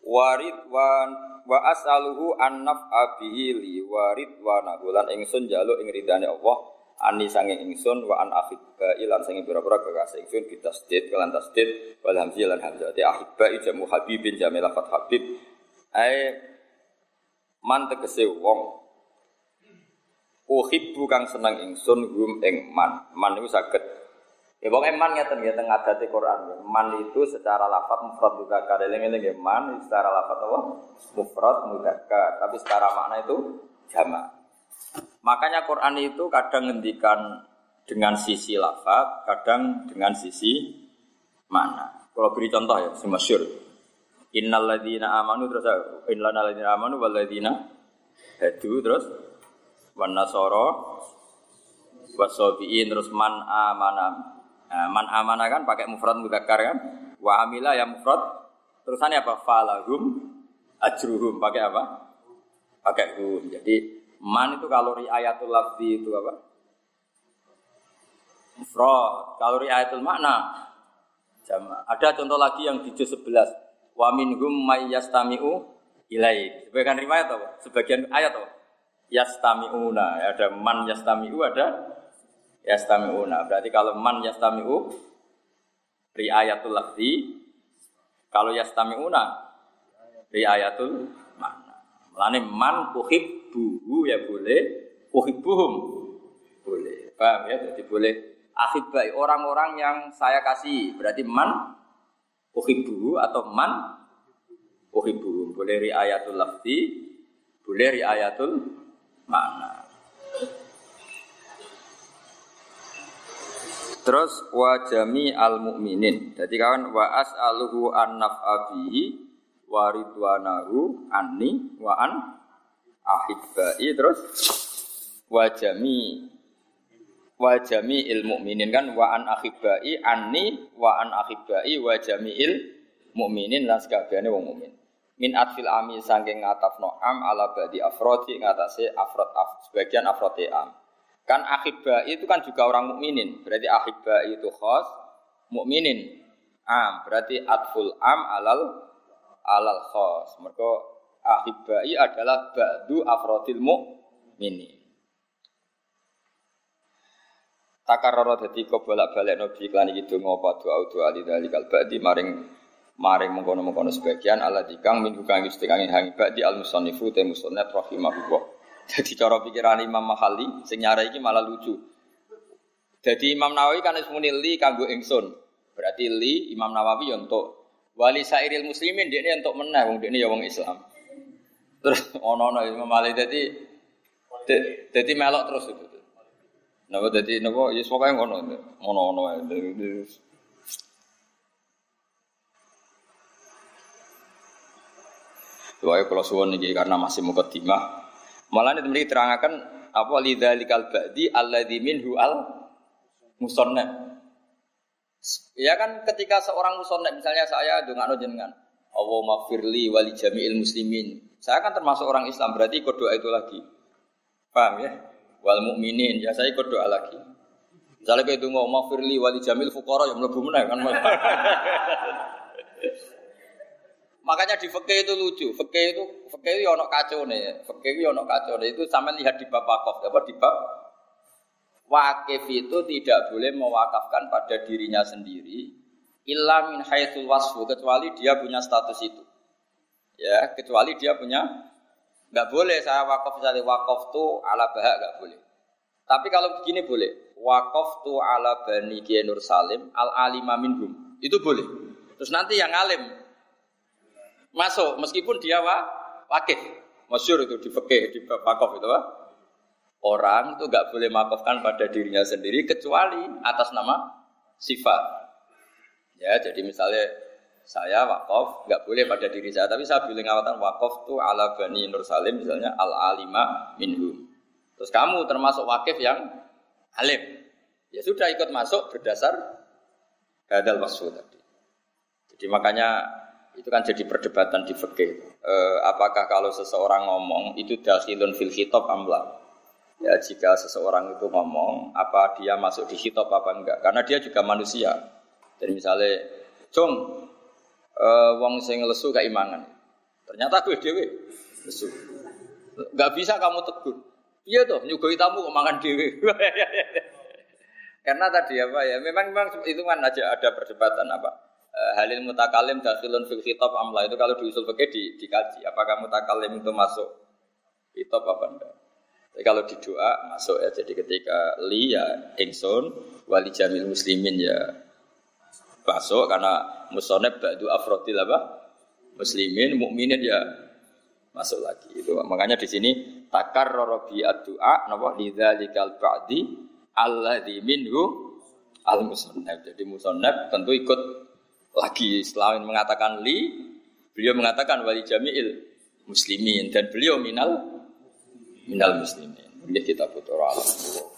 Warid wa wa as'aluhu an naf'a bihi li warid wa nahulan ingsun jaluk ing ridane Allah ani sange ingsun wa an akhibba ilan sange pira-pira kekasih ingsun bitasdid kelan tasdid wal hamzah lan hamzah ti akhibba jamu habibin jamil lafat habib ai man tegese wong uhibbu kang seneng ingsun hum ing man man iku saged Ya pokoknya man ngeten ya tengah adate Quran. Man itu secara lafat mufrad mudzakkar. Eling-eling man secara lafat apa? Mufrad mudzakkar. Tapi secara makna itu jamak. Makanya Quran itu kadang ngendikan dengan sisi lafaz, kadang dengan sisi makna. Kalau beri contoh ya, semasyur. Innal ladzina amanu terus innal ladzina amanu wal ladzina hadu terus wan nasara wasabiin terus man amana. Nah, man amana kan pakai mufrad mudzakkar kan? Wa amila ya mufrad terusannya apa? Falahum ajruhum pakai apa? Pakai hum. Jadi Man itu kalau ayatul lafzi itu apa? Mufrad. Kalau ayatul makna jama. Ada contoh lagi yang di juz 11. Wa minhum may yastami'u ilai. Sebagian riwayat apa? Sebagian ayat apa? Yastami'una. Ada man yastami'u, ada yastami'una. Berarti kalau man yastami'u ayatul lafzi. Kalau yastami'una ayatul Melane man uhib buhu ya boleh, uhibbuhum boleh. Paham ya? Jadi boleh ahibai orang-orang yang saya kasih. Berarti man uhibbuhu atau man uhibbuhum. Boleh riayatul lafzi, boleh riayatul makna. Terus wa jami al mukminin. Jadi kawan wa as'aluhu an naf'abihi wa ridwanahu anni wa an ahibbai. Terus? Wajami wajami ilmu mukminin kan? Wa an ahibbai anni wa an ahibbai wajami il mukminin lan sakabehane wong mukmin min atfil ami saking ngatafno am ala badi afrodi ngatasi afrod af, sebagian afrodi am. Kan ahibbai itu kan juga orang mukminin berarti ahibbai itu khos mukminin am berarti atful am alal alal khos. Mereka ahibai adalah ba'du afrodil mu'mini. takarrara dadi kok bolak-balik nabi iklan iki donga apa? Doa doa ali dalikal maring maring mengkono-mengkono sebagian ala dikang min kang istiqangi hangi ba'di al musannifu te musannaf rahimahullah. Jadi cara pikiran Imam Mahali sing nyara iki malah lucu. Jadi Imam Nawawi kan muni li kanggo ingsun. Berarti li Imam Nawawi untuk wali sairil muslimin dia ini untuk menang wong dia ini ya wong Islam terus ono-ono Imam Mahali jadi jadi melok terus itu Napa dadi napa ya pokoke ngono. Ngono-ngono wae. Doa kalau suwon niki karena masih mukadimah. Malah ini mriki terangaken apa lidzalikal ba'di alladzi minhu al. Ya kan ketika seorang musannaf misalnya saya ndongakno jenengan, Allah maghfirli wali jami'il muslimin. Saya kan termasuk orang Islam, berarti ikut doa itu lagi. Paham ya? wal mukminin ya saya ikut doa lagi misalnya kayak itu mau firli wali jamil fukoro yang melebu menang kan makanya di fakih itu lucu fakih itu fakih itu ono kacau nih fakih itu ono kacau nih itu sama lihat di bab apa di bab wakif itu tidak boleh mewakafkan pada dirinya sendiri illa min haitsul wasfu kecuali dia punya status itu ya kecuali dia punya Nggak boleh saya wakaf misalnya wakaf tu ala bahak nggak boleh. Tapi kalau begini boleh. Wakaf tu ala bani Nur Salim al alima minhum. Itu boleh. Terus nanti yang alim masuk meskipun dia wa, wakif. Masyur itu di fakih di wakaf itu wa. Orang itu nggak boleh makafkan pada dirinya sendiri kecuali atas nama sifat. Ya, jadi misalnya saya wakaf nggak boleh pada diri saya, tapi saya boleh ngawatan wakaf tuh ala bani Nur Salim misalnya al alima minhum. Terus kamu termasuk wakif yang alim, ya sudah ikut masuk berdasar hadal wasfu tadi. Jadi makanya itu kan jadi perdebatan di fikih. E, apakah kalau seseorang ngomong itu dakhilun fil khitab amla? Ya jika seseorang itu ngomong, apa dia masuk di khitab apa enggak? Karena dia juga manusia. Jadi misalnya, Cung, uh, wong sing lesu imangan. Ternyata gue dewe lesu. Gak bisa kamu tegur. Iya toh, nyugoi tamu kok makan dewe. Karena tadi apa ya, memang memang itu kan aja ada perdebatan apa. Uh, halil mutakalim dakhilun fil khitab amla itu kalau diusul pakai di, dikaji apakah mutakalim itu masuk khitab apa enggak. Tapi kalau di doa masuk ya jadi ketika li ya ingsun wali jamil muslimin ya masuk karena musoneb ba'du afrodil apa? Muslimin, mukminin ya masuk lagi. Itu makanya di sini takar robi doa napa lidzalikal ba'di alladzi minhu al musoneb. Jadi musoneb tentu ikut lagi setelah mengatakan li, beliau mengatakan wali jami'il muslimin dan beliau minal minal muslimin. Ini kita butuh alam.